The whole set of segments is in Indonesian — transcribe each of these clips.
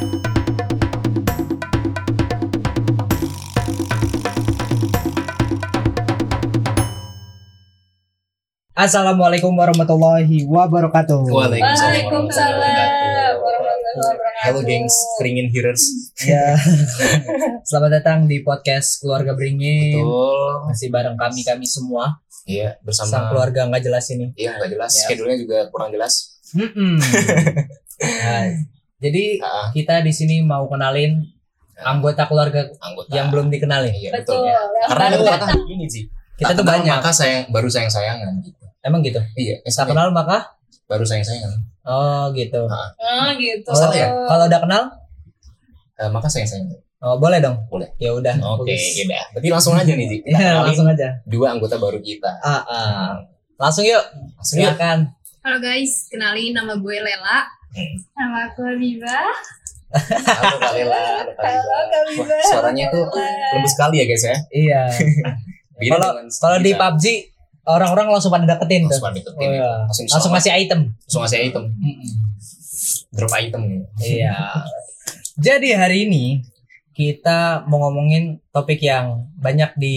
Assalamualaikum warahmatullahi wabarakatuh. Waalaikumsalam warahmatullahi wabarakatuh. Halo gengs, keringin hearers. Ya. Selamat datang di podcast Keluarga Beringin. Betul. Masih bareng kami kami semua. Iya, Sang bersama keluarga nggak jelas ini. Iya, nggak jelas. Ya. Schedule-nya juga kurang jelas. Mm-mm. Nah, jadi Ah, kita di sini mau kenalin anggota keluarga anggota. yang belum dikenalin. Iya, Betul. betul. ya. Karena ada datang. begini sih. Kita Tak tuh banyak. Maka sayang, baru sayang sayangan gitu. Emang gitu. Iya, Tak kenal maka baru sayang sayangan. oh gitu. Ah, gitu. Oh, Salah ya? Kalau udah kenal, maka sayang sayangan. oh boleh dong. Boleh. Ya udah. Oke, bagus. ya udah. Berarti langsung aja nih. Kita Ya, langsung aja. dua anggota baru kita. Ah, ah. Langsung yuk. Langsung yuk. Silakan. Halo guys, kenalin nama gue Lela. Nama aku Abiba. Halo Kak Lela. Halo Kak suaranya tuh lembut sekali ya guys ya. Iya. Kalau kalau di. PUBG orang-orang langsung pada deketin tuh. langsung pada deketin Oh, ya. iya. Langsung Langsung ngasih item. langsung ngasih item. Drop item. Iya. Jadi hari ini kita mau ngomongin topik yang banyak di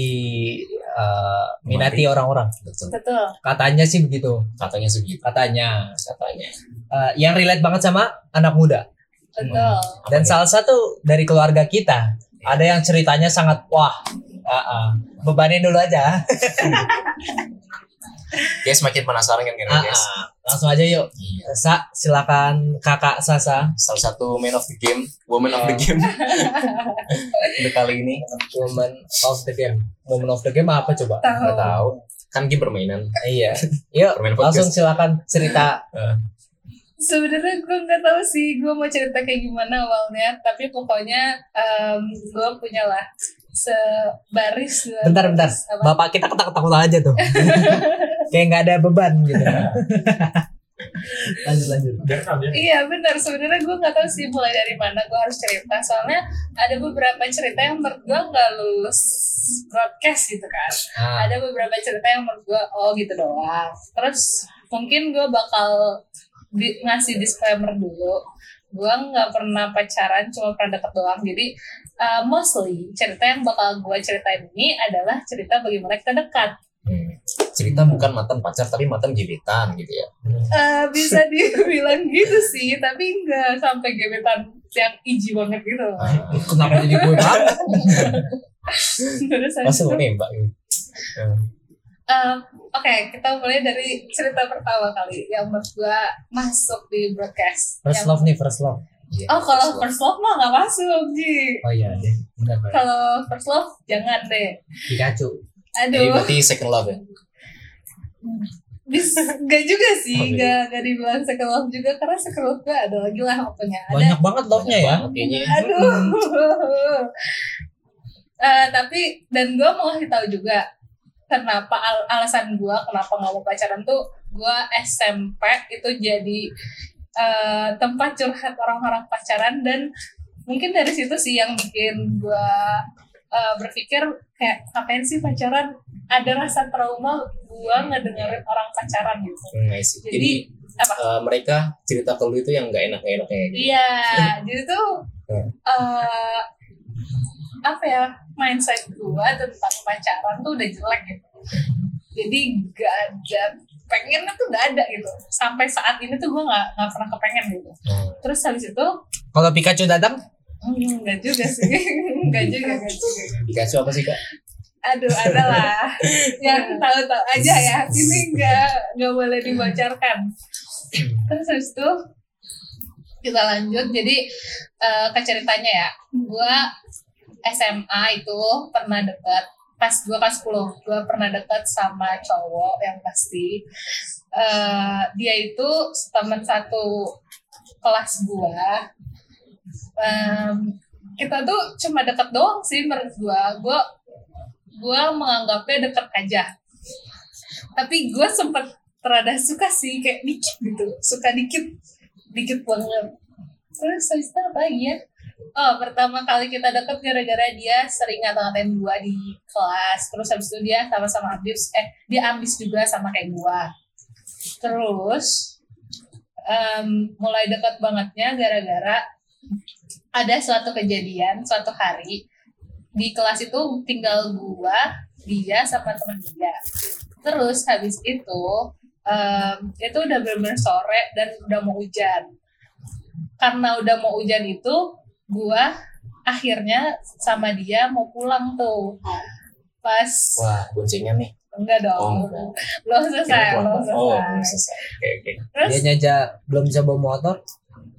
uh, minati orang-orang. Betul. Betul. Katanya sih begitu. Katanya segitu. Katanya. Katanya. Uh, yang relate banget sama anak muda. Betul. Apa Dan salah satu dari keluarga kita ada yang ceritanya sangat wah. Ah, ah. bebanin dulu aja. Guys makin penasaran kan Ah, kira guys. ah. Langsung aja yuk. Iya. Sa, silakan kakak Sasa. Salah satu man of the game, woman of the Oh. game. Untuk kali ini Woman of the game. Woman of the game apa coba? Tahu. nggak tahu. Kan game permainan. Iya. Yuk, Permain podcast. langsung silakan cerita. Sebenarnya gue nggak tahu sih gue mau cerita kayak gimana awalnya, tapi pokoknya em, gue punya lah sebaris. Bentar, bentar. Apa? Bapak kita ketak-ketakut aja tuh. Kayak nggak ada beban gitu. lanjut, lanjut. Iya benar. Sebenarnya gue nggak tahu sih mulai dari mana gue harus cerita. Soalnya ada beberapa cerita yang menurut gue nggak lulus broadcast gitu kan. Ah, ada beberapa cerita yang menurut gue oh gitu doang. Terus mungkin gue bakal di- ngasih disclaimer dulu. Gue nggak pernah pacaran cuma pernah deket doang. Jadi uh, mostly cerita yang bakal gue ceritain ini adalah cerita bagaimana kita dekat. Hmm. Cerita bukan mantan pacar tapi mantan gebetan gitu ya. Eh, bisa dibilang gitu sih tapi nggak sampai gebetan yang iji banget gitu Ah, kenapa jadi gue banget? langsung gitu. Hmm. eh, oke kita mulai dari cerita pertama kali yang menurut gue masuk di broadcast First Yang- love nih, first love. Iya, Oh kalau first love. mah nggak masuk Ji. Oh iya deh. Kalau first love jangan deh. Pikachu. Jadi Aduh, berarti second love ya. Bis gak juga sih, Oh, gak gak dibilang second love juga karena second love gue ada lagi lah pokoknya. Ada. Banyak banget love-nya ya. Kayaknya. Aduh. Eh, tapi dan gue mau kasih tahu juga kenapa al- alasan gue kenapa nggak mau pacaran tuh gue SMP itu jadi eh, tempat curhat orang-orang pacaran dan mungkin dari situ sih yang bikin gue eh, berpikir kayak ngapain sih pacaran ada rasa trauma gue ngedengerin orang pacaran gitu Hmm. Jadi, Jadi apa? eh, mereka cerita ke lu itu yang nggak enak enak kayak gitu. Iya, jadi tuh Hmm. eh apa ya mindset gua tentang pacaran tuh udah jelek gitu. Jadi gak ada pengennya tuh gak ada gitu. Sampai saat ini tuh gua nggak nggak pernah kepengen gitu. Hmm. Terus habis itu Kalau Pikachu datang, hmm, nggak juga sih, nggak juga, nggak juga. Pikachu apa sih kak? Aduh, adalah yang tahu-tahu aja ya. Ini nggak nggak boleh dibocorkan. Terus habis itu kita lanjut. Jadi eh, ke ceritanya ya. Gua SMA itu pernah dekat pas gua kelas 10 gua pernah dekat sama cowok yang pasti eh, dia itu teman satu kelas gua Em, kita tuh cuma deket doang sih menurut gua gua gue menganggapnya deket aja. Tapi gue sempet terada suka sih kayak dikit gitu. Suka dikit dikit banget. Terus habis itu apa lagi ya? Oh pertama kali kita deket gara-gara dia sering ngata-ngatain gue di kelas. Terus habis itu dia sama-sama ambis eh dia ambis juga sama kayak gue terus em, mulai deket bangetnya gara-gara ada suatu kejadian suatu hari di kelas itu tinggal gua dia sama teman dia terus habis itu em, itu udah bener-bener sore dan udah mau hujan karena udah mau hujan itu gua akhirnya sama dia mau pulang tuh pas Wah, boncengnya nih. enggak dong Oh, enggak. belum selesai belum Oh, selesai belum selesai. Oke, oke. terus Dia aja belum bisa bawa motor.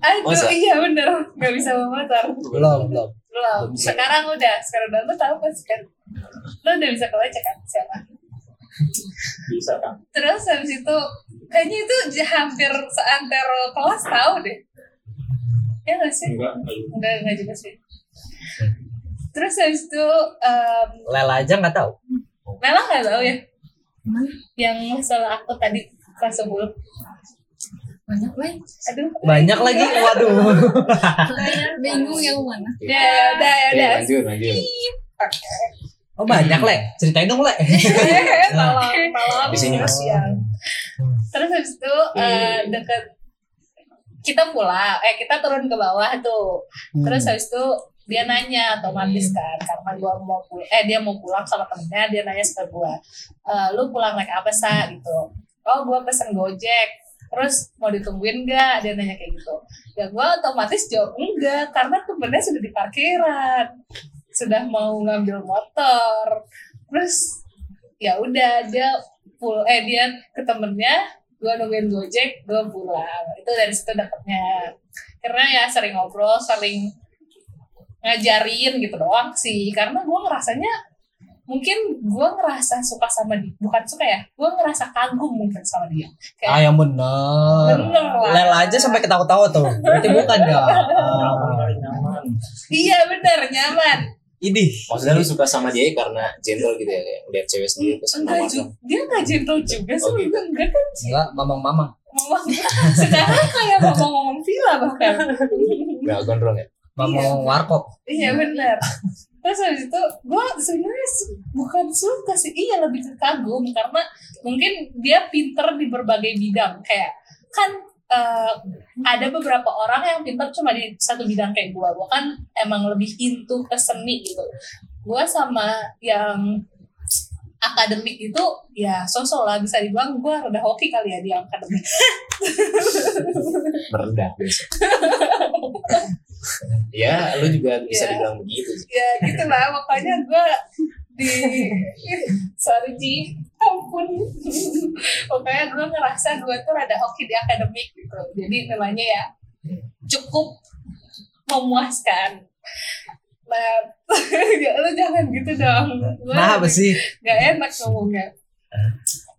Aduh Masa? iya bener. Nggak bisa bawa motor. Belum, belum. belum. Sekarang udah. Sekarang udah. Tahu pas kan lu udah bisa kebaca kan? Siapa? Bisa kan? terus habis itu kayaknya itu hampir seantero kelas tahu deh. Ya nggak sih? Enggak, enggak. enggak juga sih. Terus habis itu em, Lela aja nggak tahu. Nela nggak tahu ya? Yang masalah aku tadi kelas 10 banyak banget aduh. Banyak lagi. Waduh. bingung yang mana? Ya ya udah. Ya udah lanjut, lanjut. Oh banyak le. Ceritain dong le. Eh, tolong tolong. Di sini, terus habis itu eh, deket kita pulang. Eh kita turun ke bawah tuh. Terus habis itu dia nanya otomatis kan karena gua mau pulang eh dia mau pulang sama temennya dia nanya ke gua. "Eh, lu pulang naik apa sa? Gitu. Oh gua pesen gojek terus mau ditungguin nggak? Dia nanya kayak gitu. Ya gua otomatis jawab enggak karena temennya sudah di parkiran sudah mau ngambil motor. Terus ya udah dia pul eh dia ke temennya gua nungguin gojek gua pulang. Itu dari situ dapetnya karena ya sering ngobrol sering ngajarin gitu doang sih. Karena gua ngerasanya mungkin gua ngerasa suka sama dia bukan suka ya gua ngerasa kagum mungkin sama dia Ah yang bener. Bener lah. Lela aja sampai ketawa-tawa tuh. Berarti bukan ya. Ah. nyaman. iya bener nyaman Ini. Maksudnya lu suka sama dia karena gentle gitu ya, kayak lihat cewek sendiri terus enggak juga dia nggak gentle juga sih Oh, gitu. enggak kan Enggak, mamang-mamang. ngomong sekarang kayak ngomong-ngomong villa bahkan Enggak gondrong ya? Mamang warkop. Iya benar. Terus habis itu gue sebenarnya bukan suka sih, iya lebih ke kagum karena mungkin dia pinter di berbagai bidang kayak kan eh, ada beberapa orang yang pinter cuma di satu bidang kayak gue, gue kan emang lebih into ke seni gitu. Gue sama yang akademik itu ya sosok lah bisa dibilang gue rada hoki kali ya di akademik. Biasa. ya, lu juga bisa Iya. dibilang begitu ya gitu lah. Makanya gue di sorry Ji. Ampun. Pokoknya gue ngerasa gue tuh rada hoki di akademik gitu. Jadi nilainya ya cukup memuaskan. Nah ya lu jangan gitu dong. Nah, apa sih? gak enak ngomongnya.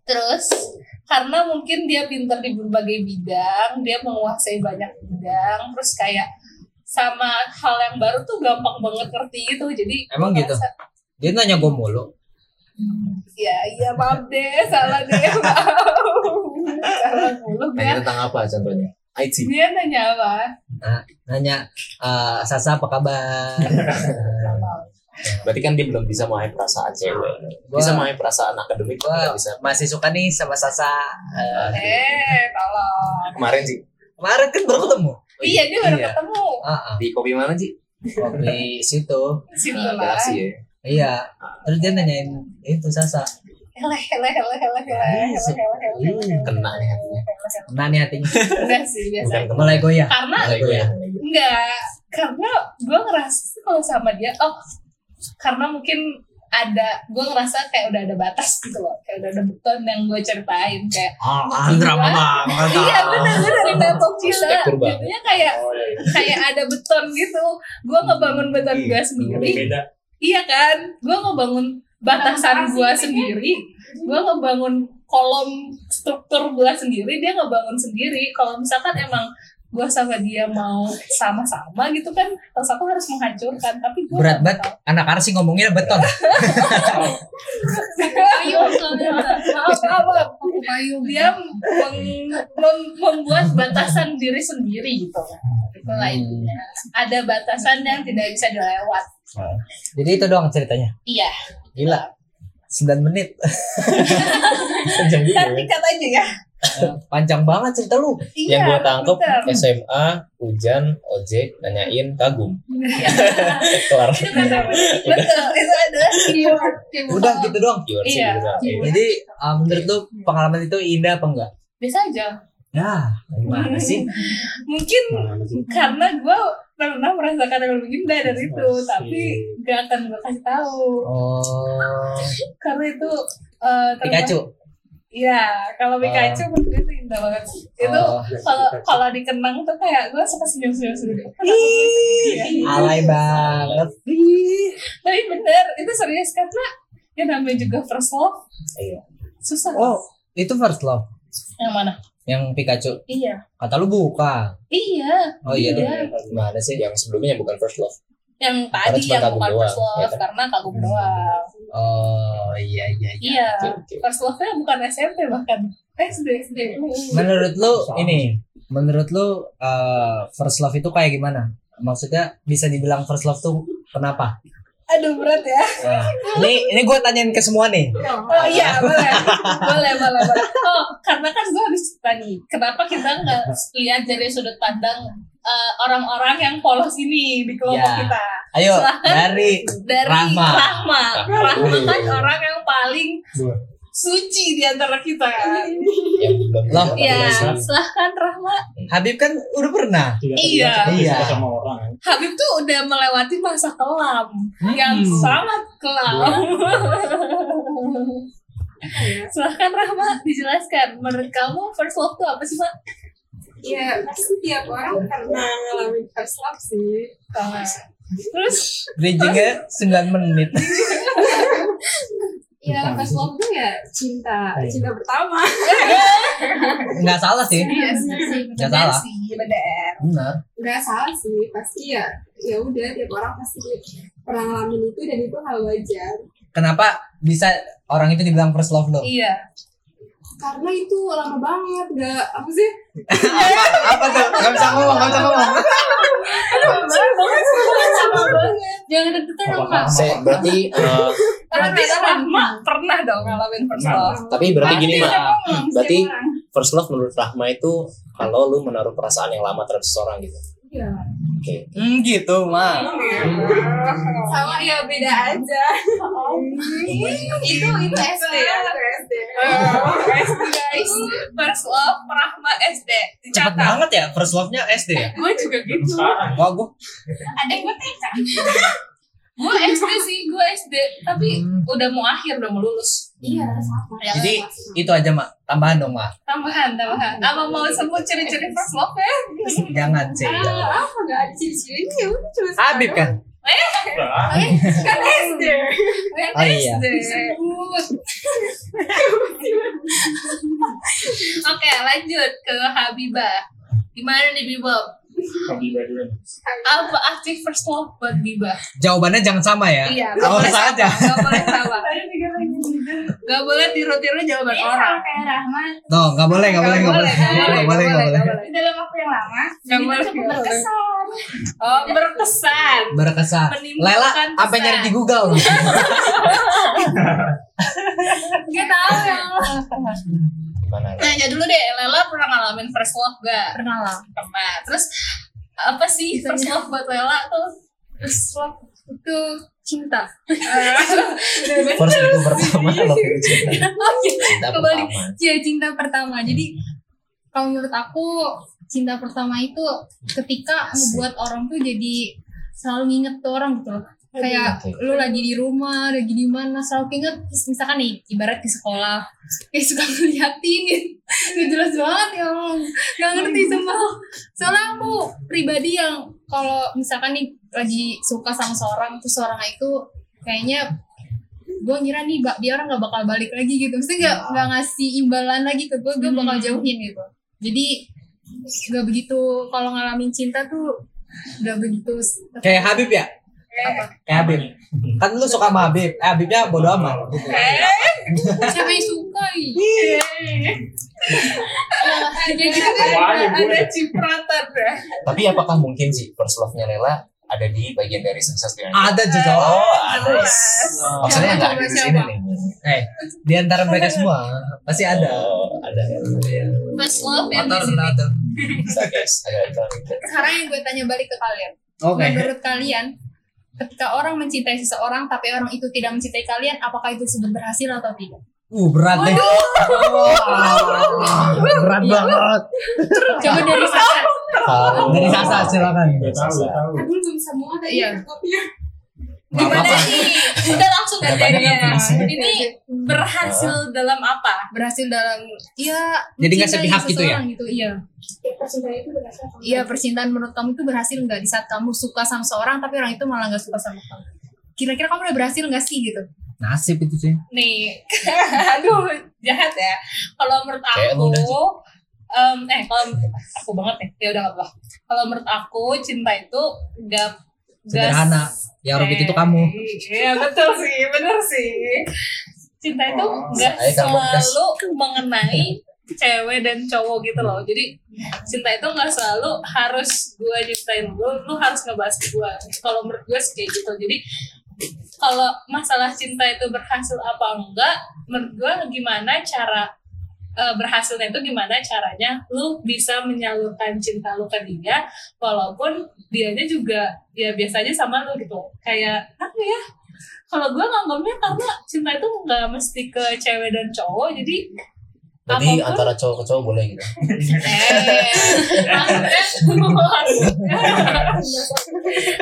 Terus karena mungkin dia pinter di berbagai bidang dia menguasai banyak bidang terus kayak sama hal yang baru tuh gampang banget ngerti gitu jadi Emang gitu? ngerasa, Dia nanya gue mulu. ya iya maaf deh salah deh maaf salah mulu Nanya tentang apa contohnya? IT. dia nanya apa Nanya, eh, Sasa apa kabar? Berarti kan dia belum bisa memahami perasaan cewek. Gua- Bisa memahami perasaan akademik, Gua bisa. masih suka nih sama Sasa. Eh, eh tolong Kemarin sih kemarin kan baru ketemu. Oh, iya. iya dia baru iya. ketemu uh-uh. di kopi mana sih kopi situ situ uh, lah. ya iya terus dia nanyain itu sasa Kena nih hatinya. Kena nih hatinya. Enggak sih, biasa. Mulai goyah. Karena, Mulai iya, goyah. Iya. enggak. Karena gue ngerasa kalau sama dia, oh, karena mungkin ada gue ngerasa kayak udah ada batas gitu loh. Kayak udah ada beton yang gue ceritain kayak Ah, drama banget. iya bener bener di banget. jadinya kayak Oh, iya, iya. kayak ada beton gitu. Gue ngebangun beton gue sendiri. iya kan? Gue ngebangun batasan gue sendiri. gue ngebangun kolom struktur gue sendiri. Dia ngebangun sendiri. Kalau misalkan emang gue sama dia mau sama-sama gitu kan terus aku harus menghancurkan tapi gue Berat banget. Anak arsi ngomongnya beton. soalnya maaf payung dia meng- mem- membuat batasan diri sendiri gitu itulah intinya ada batasan yang tidak bisa dilewat Jadi itu doang ceritanya. iya Gila. 9 menit. Sejam juga kan ya. Ya Eh, panjang banget cerita lu. yang gue tangkep bener. SMA hujan ojek nanyain kagum kelar Itu betul. Betul, itu adalah keyword. Udah gitu doang. Iya. Iya. Jadi uh, menurut lu pengalaman itu indah apa enggak? Biasa aja. Ya, gimana sih? Mungkin karena gue pernah merasakan yang lebih indah dari itu, Asik. tapi gak akan gue kasih tahu. Oh, Karena itu termasuk- Pikachu. Iya, kalau Pikachu menurut gue itu indah banget. Itu Oh, kalau kalau dikenang tuh kayak gue suka senyum-senyum sendiri. Kenapa gue sedih ya? alay banget. Tapi bener, itu serius karena ya namanya juga first love. Iya. Susah. Oh, itu first love Yang mana? yang Pikachu. Iya. Kata lu buka. Iya. Oh iya. Iya. Gimana sih yang sebelumnya bukan first love? Yang tadi yang bukan first love ya kan? karena kagum doang. Oh iya iya. iya. Iya. Oke. First love-nya bukan SMP bahkan SD SD. Menurut lu ini, menurut lu uh, first love itu kayak gimana? Maksudnya bisa dibilang first love tuh kenapa? Aduh berat ya. Nah, ini ini gue tanyain ke semua nih. Oh iya boleh, boleh, boleh, boleh. Oh karena kan gue habis tadi, kenapa kita nggak lihat dari sudut pandang eh, orang-orang yang polos ini di kelompok Ya. kita? Ayo Silahkan. dari Dari Rahma. Rahma, Rahma kan orang yang paling Dua. suci di antara kita. yang Loh. pernah Iya, dirasain. silahkan Rahma. Habib kan udah pernah. Tidak Iya. Iya. suka sama orang kan. Habib tuh udah melewati masa kelam yang Hmm. sangat kelam. Silahkan Rahma dijelaskan. Menurut kamu first love tuh apa sih, Mak? Ya, pasti tiap orang pernah ngalamin first love sih. Terus Bridgingnya 9 menit. Ya, first love tuh ya cinta, cinta pertama. Nggak salah sih. Iya Nggak salah. Benar. Nggak salah sih, pasti ya. Ya udah, tiap orang pasti pernah ngalamin itu dan itu hal wajar. Kenapa bisa orang itu dibilang first love lo? Iya. Karena itu lama banget, nggak apa sih? apa, apa tuh? Gak bisa ngomong, gak bisa ngomong. Jangan deg-degan dong, Kak. Saya berarti eh, Berarti Rahma pernah dong ngalamin first love. tapi berarti gini ngomong berarti first love menurut Rahma itu kalau lu menaruh perasaan yang lama terhadap seseorang gitu. Iya. Oke. Hmm gitu, Ma. Sama ya beda aja. itu itu SD ya, SD. SD guys. First love Rahma SD. Cepet Dicatat. banget ya first love-nya SD ya? Gue juga gitu. Wah, gue Ada gue TK. gue SD sih, gue SD. Tapi Hmm. udah mau akhir, udah mau lulus. Iya, sama. Ya, Jadi itu aja, Mak. Tambahan dong, Mak. tambahan, tambahan. Apa mau sebut ciri-ciri first love ya? Jangan sih. jangan. Ah, apa nggak ada ciri-cirinya ya udah cuma Habib kan? kan SD. Oh iya. Oke, lanjut ke Habibah. Gimana nih Bibab? Apa aktif first love buat Bibah? Jawabannya jangan sama ya. Iya, Kalau boleh salah aja. Gak boleh sama. Gak boleh tiru-tiru jawaban orang. kayak Rahmat No, nggak boleh, nggak boleh, nggak boleh. Nggak boleh, di dalam waktu yang lama jadi boleh, berkesan Oh, berkesan. Berkesan. Lela, apa nyari di Google? Gak tahu ya Gimana? Nanya dulu deh, Lela pernah ngalamin first love gak? pernah lah Pernah. Terus apa sih first love buat Lela tuh? First love itu cinta First itu pertama kalau cinta. oh iya Cinta Kembali. pertama. ya cinta pertama jadi kalau menurut aku cinta pertama itu ketika membuat orang tuh jadi selalu nginget tuh orang gitu loh kayak lu lagi di rumah lagi di mana selalu keinget terus misalkan nih ibarat di sekolah. Kayak suka ngeliatin. Gitu Gak jelas banget ya Allah. Gak ngerti sama. Soalnya aku pribadi yang kalau misalkan nih lagi suka sama seorang terus seorang itu kayaknya gue ngira nih dia orang nggak bakal balik lagi gitu. Mesti nggak nggak ngasih imbalan lagi ke gue gue bakal jauhin gitu. Jadi nggak begitu. Kalau ngalamin cinta tuh nggak begitu. Kayak Habib ya? Kayak Habib. Kan lu suka sama Habib. Eh, Habibnya bodo amat. Gitu. siapa yang suka Wah, ada, gue. ada cipratan ya. Tapi apakah mungkin sih first love-nya Lela ada di bagian dari sukses dengan Ada juga. Oh, ada. Maksudnya Siapa, nggak ada di sini nih. Eh, di antara mereka semua pasti ada. Oh, ada. Iya. First love yang di sini. Sekarang yang gue tanya balik ke kalian. Oke. Menurut kalian, ketika orang mencintai seseorang tapi orang itu tidak mencintai kalian, apakah itu sudah berhasil atau tidak? Uh berat deh. Wah, berat banget. Coba dari Sasa. Dari Sasa silakan. Tahu, tahu. Aduh belum semua tadi Iya. Gimana nih? Udah langsung banyak ya. Ini berhasil dalam apa? Berhasil dalam ya Jadi nggak sepihak gitu ya? gitu, iya. Percintaan itu berasa apa? Iya, percintaan menurut kamu itu berhasil nggak di saat kamu suka sama seorang tapi orang itu malah nggak suka sama kamu? Kira-kira kamu udah berhasil nggak sih gitu? Nasib itu sih. Nih, aduh jahat ya. Kalau menurut aku, sih. em, eh kalau aku banget nih, ya udah nggak apa. Kalau menurut aku cinta itu nggak Sederhana. Yang rumit itu kamu. Iya betul sih, bener sih. Cinta itu nggak Saya kan podcast. selalu mengenai cewek dan cowok gitu loh. Jadi cinta itu nggak selalu harus gue cintain lu, lu harus ngebahas gue. Kalau menurut gue sih kayak gitu. Jadi kalau masalah cinta itu berhasil apa enggak, menurut gue gimana cara eh, berhasilnya itu gimana caranya lu bisa menyalurkan cinta lu ke dia walaupun dianya juga ya biasanya sama lu gitu. Kayak apa ya? Kalau gue nganggapnya karena cinta itu nggak mesti ke cewek dan cowok jadi Jadi apapun- antara cowok ke cowok boleh gitu. eh maksudnya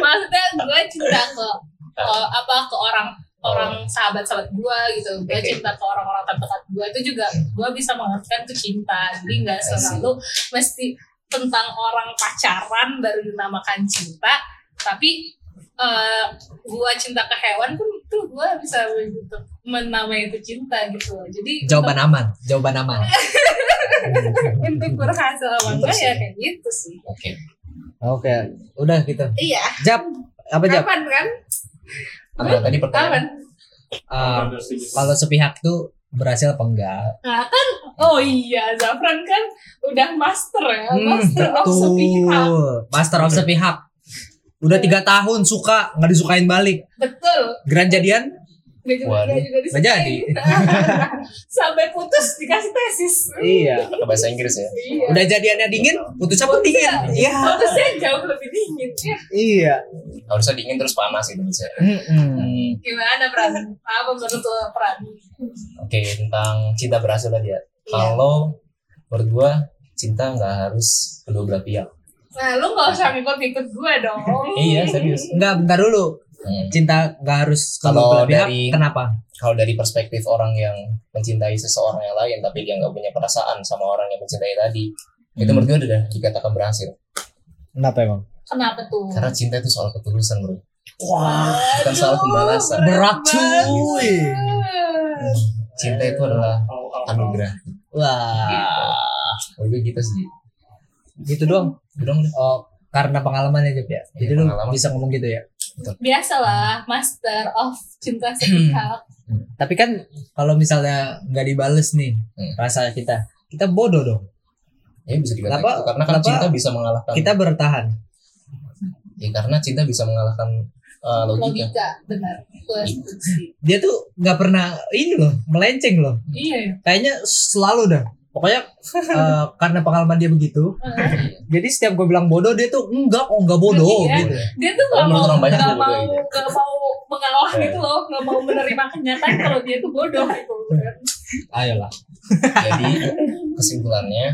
maksudnya gue cinta ke, ke apa ke orang orang sahabat sahabat gue gitu gue Oke. cinta ke orang-orang terdekat gue itu juga gue bisa mengertikan itu cinta jadi nggak selalu mesti tentang orang pacaran baru dinamakan cinta tapi eh gue cinta ke hewan pun itu gue bisa begitu menamai itu cinta gitu jadi Jawaban aman. Jawaban aman. untuk, berhasil apa enggak ya kayak gitu sih Oke. Oke. Udah gitu. iya Jap. Apa Jap? kapan kan Apa tadi kapan pertanyaan? Sedikit. kalau sepihak tuh berhasil apa enggak? Nah kan, oh iya, Zafran kan udah master ya, Hmm, master of sepihak. betul. Master of sepihak. Udah tiga tahun suka nggak disukain balik. Betul. Grand jadian? Gak juga, Waduh. juga jadi. Sampai putus dikasih tesis. Iya. Pakai bahasa Inggris ya. Iya. Udah jadiannya dingin, putusnya pun dingin. Iya. Putusnya jauh lebih dingin. Ya. Iya. Harusnya dingin terus panas gitu bisa. Mm-mm. Gimana Pran? Apa menurut lo Pran? Oke, tentang cinta berhasil tadi ya. Iya. Kalau menurut gua cinta nggak harus kedua belah pihak. Nah, lu gak usah ngikut-ngikut gue dong. Iya, serius. Enggak, bentar dulu. Hmm. Cinta nggak harus Kalau pihak. dari- Kenapa? Kalau dari perspektif orang yang mencintai seseorang yang lain tapi dia nggak punya perasaan sama orang yang mencintai tadi, itu Hmm. menurut gua udah dikatakan berhasil. Kenapa emang? Kenapa tuh? Karena cinta itu soal ketulusan bro. Wah, Bukan soal pembalasan. berat cuy. Cinta itu adalah anugerah. Wah, gua gitu sih. gitu doang. Udah udah. Oh, karena pengalaman aja ya. Jadi Iya, lu pengalaman. bisa ngomong gitu ya. Biasalah, master of cinta sepihak. Tapi kan kalau misalnya nggak dibales nih Hmm. rasa kita, kita bodoh dong. Ya bisa dikatakan Kenapa- gitu. Karena kan kenapa cinta bisa mengalahkan. Kita bertahan. Ya karena cinta bisa mengalahkan uh, logika. Logika, benar. Setuju. Dia tuh nggak pernah ini loh, melenceng loh. Iya ya. Kayaknya selalu dah. Pokoknya eh, karena pengalaman dia begitu, jadi setiap gue bilang bodoh dia tuh enggak, oh enggak bodoh Iya. gitu. dia tuh gak Oh, menurut mau orang banyak gak mau bodoh gitu. gak mau mengalah Eh. gitu loh gak mau menerima kenyataan kalau dia tuh bodoh gitu Ayolah. Jadi kesimpulannya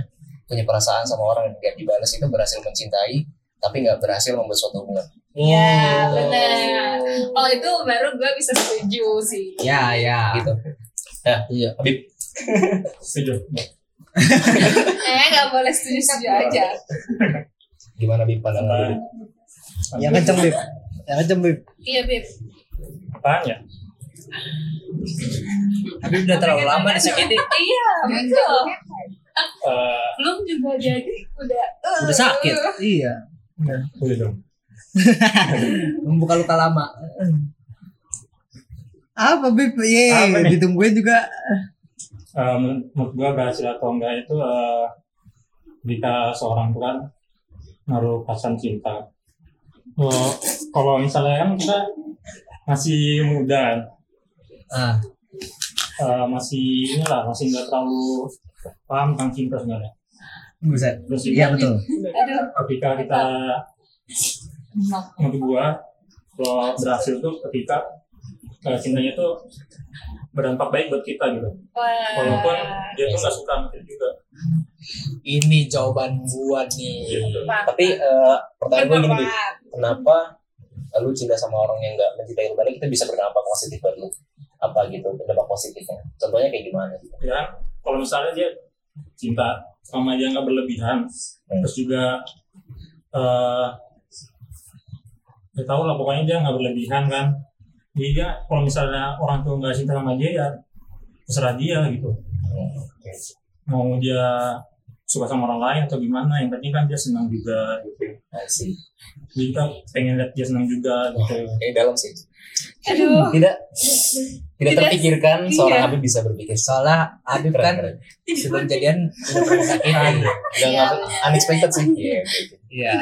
punya perasaan sama orang yang tidak dibalas itu berhasil mencintai tapi nggak berhasil membuat suatu hubungan. Iya Oh. benar kalau itu baru gue bisa setuju sih Ya, ya. Gitu. Ya, Iya. Habib, Setuju. Eh gak boleh setuju setuju aja gimana Bib pandangan lu? Bib? Yang kenceng, Bib. Yang kenceng, Bib. iya beb Apaan ya? Tapi udah terlalu lama di sini. iya betul Eh, belum juga jadi udah Udah sakit. Iya. boleh dong. Membuka luka lama. Apa, Bib? Ye, Apa nih? ditungguin juga. Eh, menurut gua berhasil atau enggak itu eh, jika seorang tuh kan naruh perasaan cinta. Oh, kalau misalnya kan kita masih muda, Ah, eh, masih inilah masih nggak terlalu paham tentang cinta sebenarnya. Buset. terus Iya betul. Aduh. ketika kita menurut gua kalau berhasil tuh ketika eh, cintanya tuh berdampak baik buat kita gitu Wah. walaupun dia tuh nggak suka sama kita juga Ini jawaban gua nih. gitu. Tapi eh, pertanyaan gue gini, kenapa lu cinta sama orang yang nggak mencintai lu balik itu bisa berdampak positif buat lu? Apa gitu, berdampak positifnya? Contohnya kayak gimana? ya kalau misalnya dia cinta sama dia nggak berlebihan Hmm. terus juga eh ya tau lah pokoknya dia nggak berlebihan kan jadi dia kalau misalnya orang tuh nggak cinta sama dia ya terserah dia gitu. Mau dia suka sama orang lain atau gimana yang penting kan dia senang juga gitu jadi kita pengen lihat dia senang juga gitu Kayak dalam sih. Aduh. Tidak tidak Tidak- terpikirkan seorang iya. Habib bisa berpikir. Soalnya Habib Keren, kan keren. sebelum jadian udah pernah sakitin. Nggak- Iya. nggak- unexpected sih. Iya, oke. Iya.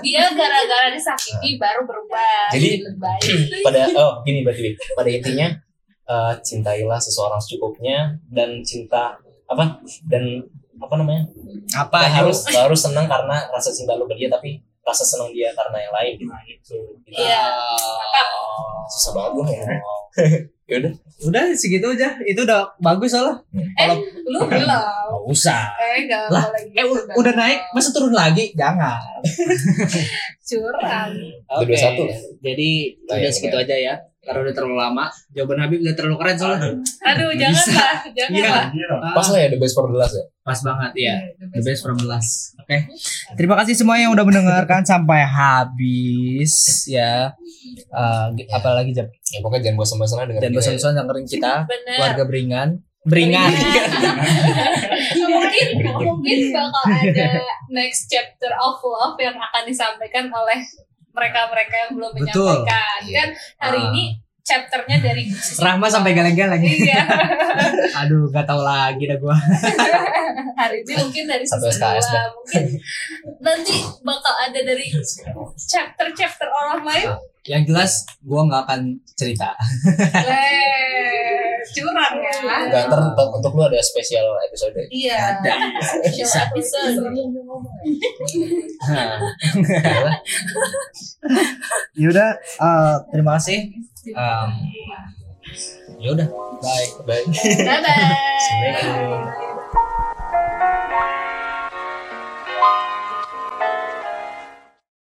Dia gara-gara disakiti baru berubah. Jadi, jadi lebih baik. pada oh gini berarti pada intinya eh, cintailah seseorang secukupnya dan cinta apa dan apa namanya Apa yuk? harus harus senang karena rasa cinta lu ke dia tapi rasa senang dia karena yang lain nah gitu Gitu. Iya. susah banget gua ya yaudah Udah segitu aja. Itu udah bagus soalnya. Eh, lu belum. Usah. Eh, gak Lah, boleh gitu. Eh u- dong. udah naik, masa turun lagi? Jangan. Curang. Udah dua satu. Jadi Nah, udah ya, segitu udah. aja ya. Karena udah terlalu lama. Jawaban Habib udah terlalu keren soalnya. Aduh, Nggak jangan bisa. lah. Jangan Iya. lah. Ah, pas lah ya the best for the last ya Pas banget ya. The best from the last. Oke. Terima kasih semua yang udah mendengarkan sampai habis ya. Eh, gi- apalagi jam ya pokoknya jangan bosan-bosan dan kita ya. bosan-bosan dengerin kita Bener. keluarga beringan. Beringan. mungkin mungkin bakal ada next chapter of love yang akan disampaikan oleh mereka-mereka yang belum Betul. menyampaikan. Kan hari Ah. ini chapternya dari Rahma sampai galeng-galeng. Iya. Aduh, gak tahu lagi dah gua. hari ini mungkin dari Sampai sisi dua. Mungkin nanti bakal ada dari chapter-chapter orang lain. Yang jelas gua nggak akan cerita. Curang ya. Enggak, ntar untuk, untuk lu ada spesial episode Iya. Ada. Special episode. Yaudah, eh, terima kasih. Um, yaudah, bye. bye Dadah. Assalamualaikum.